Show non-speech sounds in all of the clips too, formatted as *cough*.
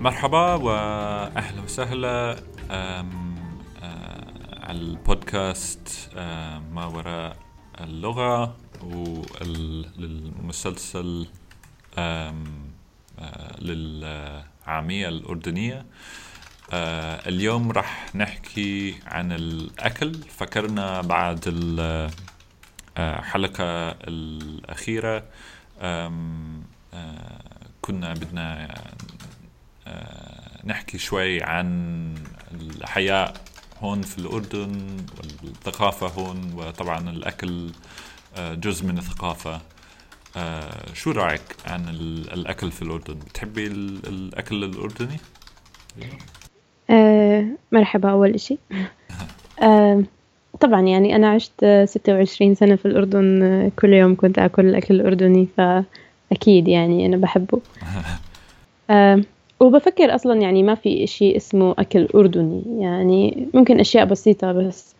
مرحبا وأهلا وسهلا أم، آه، على البودكاست آه، ما وراء اللغة والمسلسل للعامية الأردنية. آه، اليوم راح نحكي عن الأكل. فكرنا بعد أم، آه، كنا بدنا نحكي شوي عن الحياة هون في الأردن والثقافة هون وطبعا الأكل آه، جزء من الثقافة آه، شو رأيك عن ال- الأكل في الأردن؟ بتحبي ال- الأكل الأردني؟ آه، مرحبا أول إشي *laughs* آه، طبعا يعني أنا عشت آه، ستة وعشرين سنة في الأردن آه، كل يوم كنت أكل الأكل الأردني فأكيد يعني أنا بحبه آه، *laughs* وبفكر أصلا يعني ما في إشي اسمه أكل أردني يعني ممكن أشياء بسيطة بس.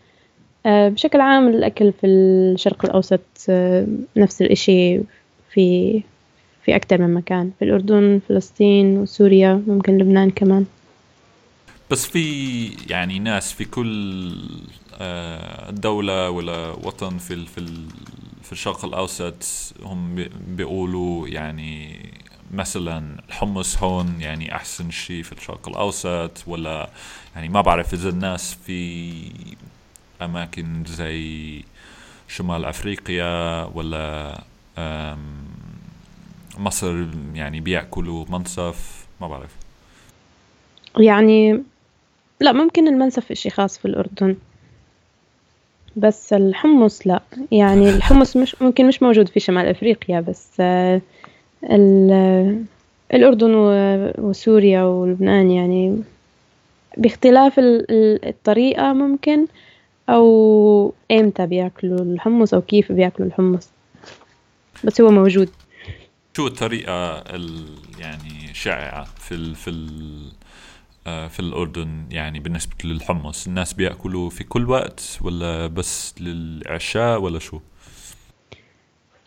آه، بشكل عام الأكل في الشرق الأوسط آه، نفس الإشي في في أكتر من مكان. في الأردن فلسطين وسوريا ممكن لبنان كمان. بس في يعني ناس في كل آه، دولة ولا وطن في في في الشرق الأوسط هم بي- بيقولوا يعني مثلا الحمص هون يعني أحسن شيء في الشرق الأوسط ولا يعني ما بعرف إذا الناس في أماكن زي شمال أفريقيا ولا مصر يعني بيأكلوا منسف ما بعرف. يعني لا ممكن المنسف إشي خاص في الأردن بس الحمص لا. يعني *laughs* الحمص مش ممكن مش موجود في شمال أفريقيا بس آه، الأردن وسوريا ولبنان يعني. باختلاف ال- ال- الطريقة ممكن أو إمتى بياكلوا الحمص أو كيف بياكلوا الحمص. بس هو موجود. شو الطريقة ال يعني شائعة في ال في ال آه، في الأردن يعني بالنسبة للحمص؟ الناس بيأكلوا في كل وقت ولا بس للعشاء ولا شو؟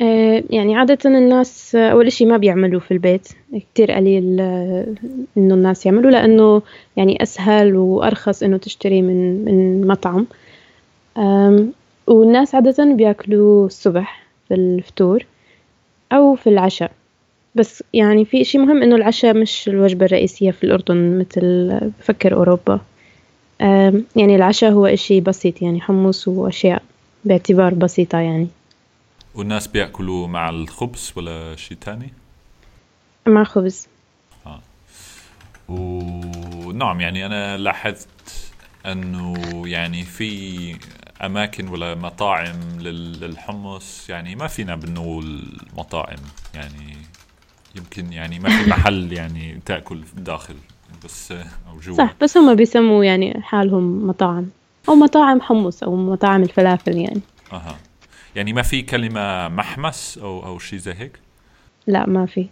آه، يعني عادة الناس آه، أول إشي ما بيعملوا في البيت. كتير قليل آه، إنه الناس يعملوا لأنه يعني أسهل وأرخص إنه تشتري من من مطعم. والناس عادة بيأكلوا الصبح في الفطور أو في العشاء. بس يعني في إشي مهم إنه العشاء مش الوجبة الرئيسية في الأردن مثل بفكر أوروبا. يعني العشاء هو إشي بسيط يعني حمص وأشياء باعتبار بسيطة يعني. والناس بيأكلوا مع الخبز ولا شيء تاني؟ مع خبز. ونعم يعني أنا لاحظت أنه يعني في أماكن ولا مطاعم لل- للحمص يعني ما فينا بنقول مطاعم يعني يمكن يعني ما في محل *laughs* يعني تأكل داخل بس أو جوا. صح بس هم بيسموا يعني حالهم مطاعم أو مطاعم حمص أو مطاعم الفلافل يعني. أها. يعني ما في كلمة محمس أو أو شيء زي هيك؟ لا ما في.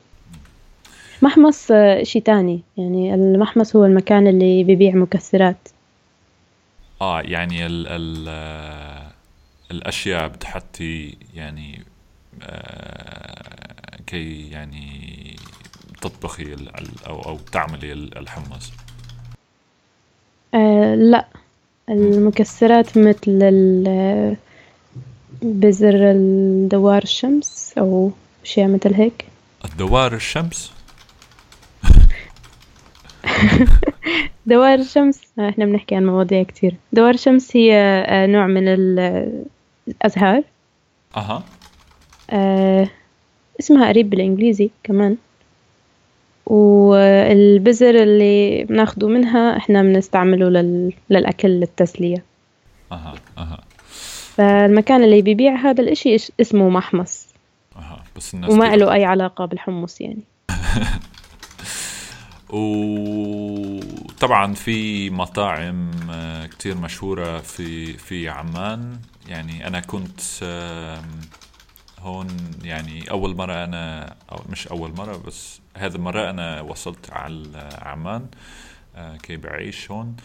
محمص آه، شي تاني. يعني المحمص هو المكان اللي بيبيع مكسرات. آه يعني ال ال آه، الأشياء بتحطي يعني آه كي يعني تطبخي أو أو تعملي ال- الحمص. آه لا. المكسرات مثل بزر الدوار الشمس أو أشياء مثل هيك. الدوار الشمس؟ *laughs* دوار الشمس؟ إحنا بنحكي عن مواضيع كتير. دوار الشمس هي آه، نوع من ال- الأزهار. أها. آه اسمها قريب بالإنجليزي كمان. والبذر اللي بناخده منها إحنا بنستعمله لل... للأكل للتسلية. أها أها. فالمكان اللي بيبيع هذا الإشي إش- اسمه محمص. أها بس الناس وما له أي علاقة بالحمص يعني. *laughs* وطبعا في مطاعم آه، كتير مشهورة في في عمان. يعني أنا كنت هون يعني أول مرة أنا أو مش أول مرة بس هذا المرة أنا وصلت على عمان آه، كي بعيش هون.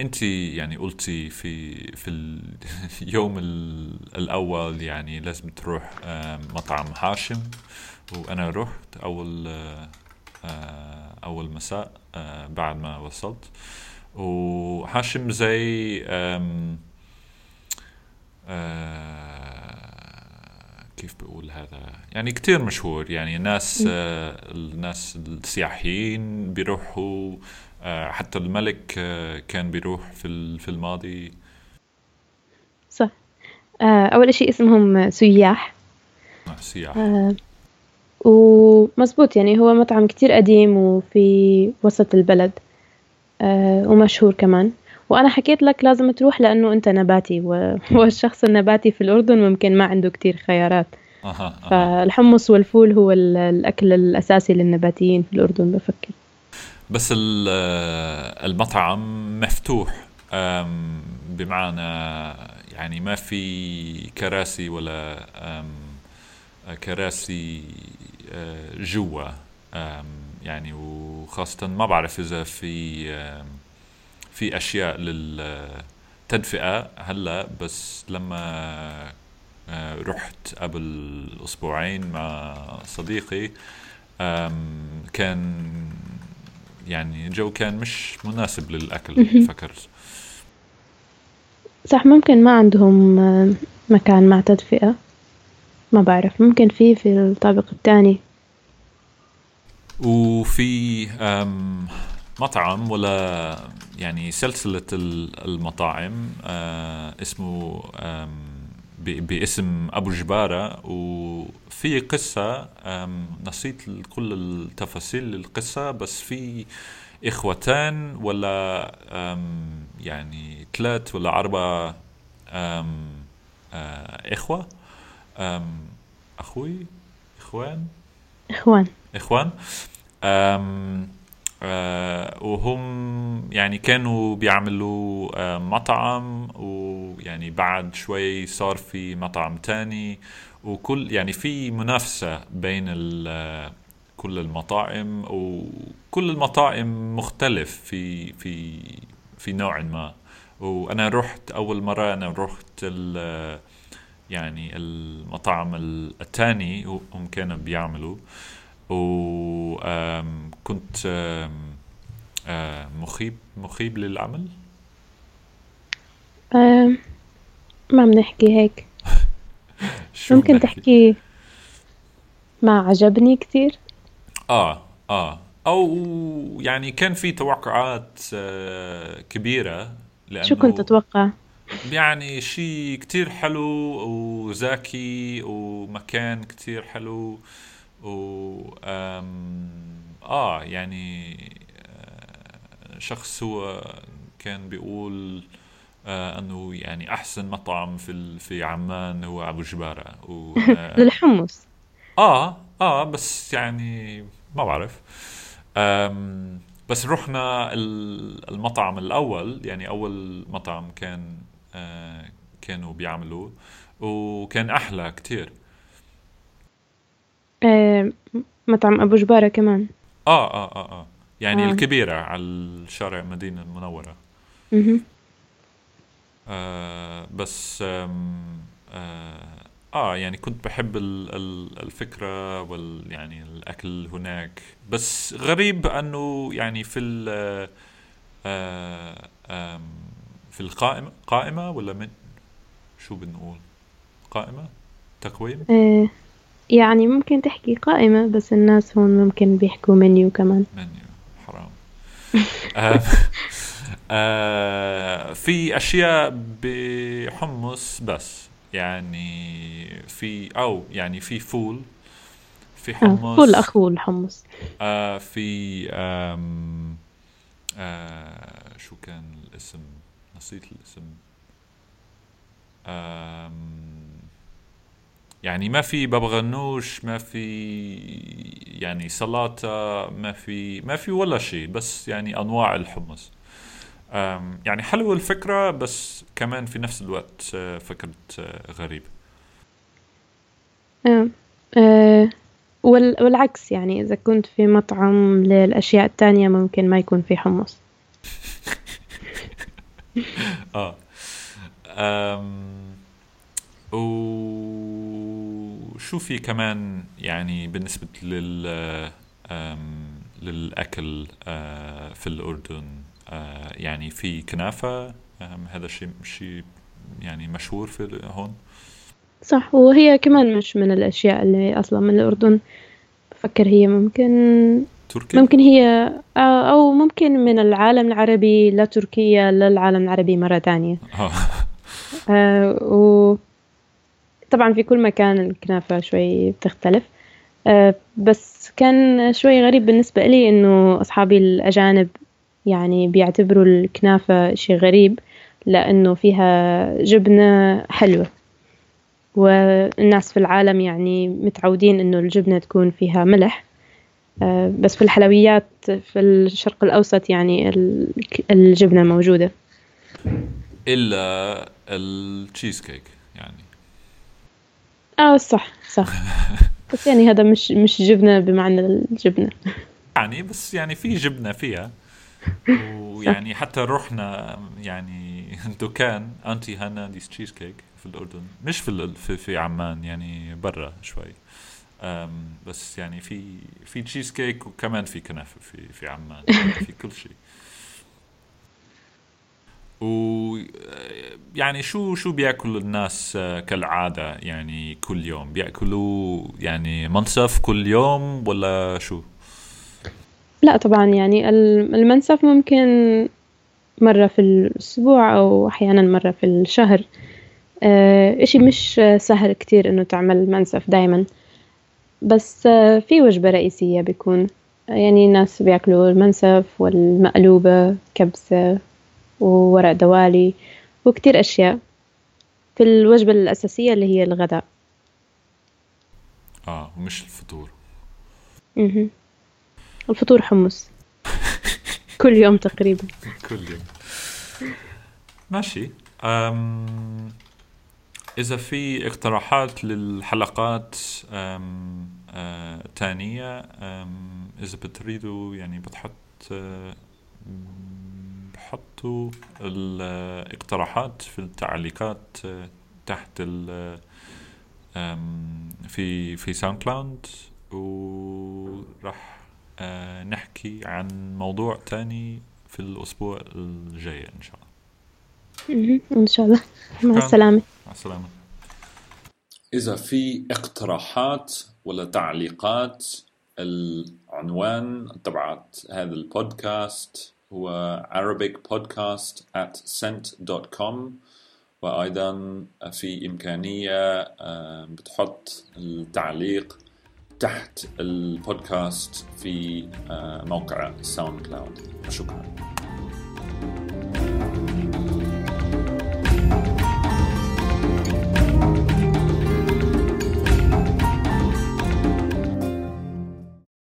انت يعني قلتي في في اليوم *laughs* الأول يعني لازم تروح مطعم هاشم. وأنا رحت أول آه، أول مساء آه، بعد ما وصلت. وهاشم زي آه، كيف بقول هذا؟ يعني كتير مشهور. يعني الناس الناس السياحيين بيروحوا حتى الملك كان بيروح في في الماضي. صح. أول شيء اسمهم سياح. سياح. ومزبوط يعني هو مطعم كتير قديم وفي وسط البلد. آه ومشهور كمان. وأنا حكيت لك لازم تروح لأنه أنت نباتي والشخص *laughs* النباتي في الأردن ممكن ما عنده كتير خيارات. فالحمص والفول هو الأكل الأساسي للنباتيين في الأردن بفكر. بس المطعم مفتوح بمعنى يعني ما في كراسي ولا كراسي آه، جوا يعني وخاصة ما بعرف إذا في في أشياء للتدفئة هلا بس لما آه، رحت قبل أسبوعين مع صديقي كان يعني الجو كان مش مناسب للأكل فكرت صح ممكن ما عندهم آه، مكان مع تدفئة ما بعرف ممكن في في الطابق الثاني وفي مطعم ولا يعني سلسلة المطاعم آه، اسمه باسم أبو جبارة وفي قصة نسيت كل التفاصيل القصة بس في إخوتان ولا يعني ثلاث ولا أربع آه، إخوة. أخوي إخوان؟ إخوان. إخوان. وهم يعني كانوا بيعملوا أه مطعم ويعني بعد شوي صار في مطعم تاني. وكل يعني في منافسة بين كل المطاعم وكل المطاعم مختلف في في في نوع ما. وأنا رحت أول مرة أنا رحت يعني المطعم الثاني هم كانوا بيعملوا. وكنت مخيب مخيب للعمل؟ ما بنحكي هيك. *laughs* ممكن تحكي ما عجبني كثير آه آه أو يعني كان في توقعات آه، كبيرة لأنه شو كنت تتوقع؟ يعني شيء كتير حلو وذكي ومكان كتير حلو. و آه يعني آه شخص هو كان بيقول آه أنه يعني أحسن مطعم في في عمان هو أبو جبارة. و *laughs* للحمص. آه آه بس يعني ما بعرف. بس رحنا المطعم الأول يعني أول مطعم كان آه، كانوا بيعملوا وكان أحلى كتير. مطعم أبو جبارة كمان. آه آه آه آه. يعني آه. الكبيرة على الشارع المدينة المنورة. أها آه بس آه, آه يعني كنت بحب الفكرة وال يعني الأكل هناك. بس غريب أنه يعني في ال آه في القائمة قائمة ولا من؟ شو بنقول؟ قائمة؟ تقويم؟ آه يعني ممكن تحكي قائمة بس الناس هون ممكن بيحكوا منيو كمان. منيو حرام. آه *laughs* آه في أشياء بحمص بس يعني في أو يعني في فول في آه، حمص. فول أخو الحمص. آه في آم آه شو كان الاسم؟ نسيت الاسم. يعني ما في ببغنوش ما في يعني سلطة ما في ما في ولا شيء بس يعني أنواع الحمص يعني حلوة الفكرة بس كمان في نفس الوقت آه، فكرة آه، غريبة. أه. والعكس يعني إذا كنت في مطعم للأشياء التانية ممكن ما يكون في حمص *laughs* آه أم وشو في كمان يعني بالنسبة لل للأكل في الأردن؟ يعني في كنافة؟ هذا شيء شيء يعني مشهور في هون؟ صح وهي كمان مش من الأشياء اللي أصلا من الأردن. بفكر هي ممكن تركي ممكن هي أو ممكن من العالم العربي لتركيا للعالم العربي مرة تانية. آه. آه، و طبعا في كل مكان الكنافة شوي بتختلف. آه، بس كان شوي غريب بالنسبة لي إنه أصحابي الأجانب يعني بيعتبروا الكنافة شيء غريب لأنه فيها جبنة حلوة. والناس في العالم يعني متعودين إنه الجبنة تكون فيها ملح. آه، بس في الحلويات في الشرق الأوسط يعني ال- الجبنة موجودة. إلا التشيز كيك يعني. آه صح صح. *laughs* بس يعني هذا مش مش جبنة بمعنى الجبنة. يعني بس يعني في جبنة فيها. *laughs* ويعني حتى رحنا يعني دكان Auntie Hana's cheesecake في الأردن. مش في في, في عمان يعني برا شوي. أم بس يعني في في تشيز كيك وكمان في كنافة في في عمان في كل شيء. *laughs* و يعني شو شو بياكل الناس آه، كالعادة يعني كل يوم؟ بياكلوا يعني منسف كل يوم ولا شو؟ لا طبعا يعني ال- المنسف ممكن مرة في الأسبوع أو أحيانا مرة في الشهر. آه، إشي مش سهل كتير إنه تعمل منسف دايما. بس آه، في وجبة رئيسية بيكون. يعني الناس بياكلوا المنسف والمقلوبة كبسة. وورق دوالي وكتير أشياء في الوجبة الأساسية اللي هي الغداء. آه ومش الفطور. مهم. الفطور حمص. *laughs* كل يوم تقريبا. كل يوم. ماشي. أم إذا في اقتراحات للحلقات أم أه تانية أم إذا بتريدوا يعني بتحط أه، بحطوا الاقتراحات في التعليقات أه، تحت ال أم، في في SoundCloud وراح أه، نحكي عن موضوع تاني في الأسبوع الجاي إن شاء الله. إن شاء الله. مع. السلامة. مع السلامة. إذا في اقتراحات ولا تعليقات العنوان تبعت هذا البودكاست هو Arabic podcast at sent.com وأيضا في إمكانية بتحط التعليق تحت البودكاست في موقع SoundCloud شكرا.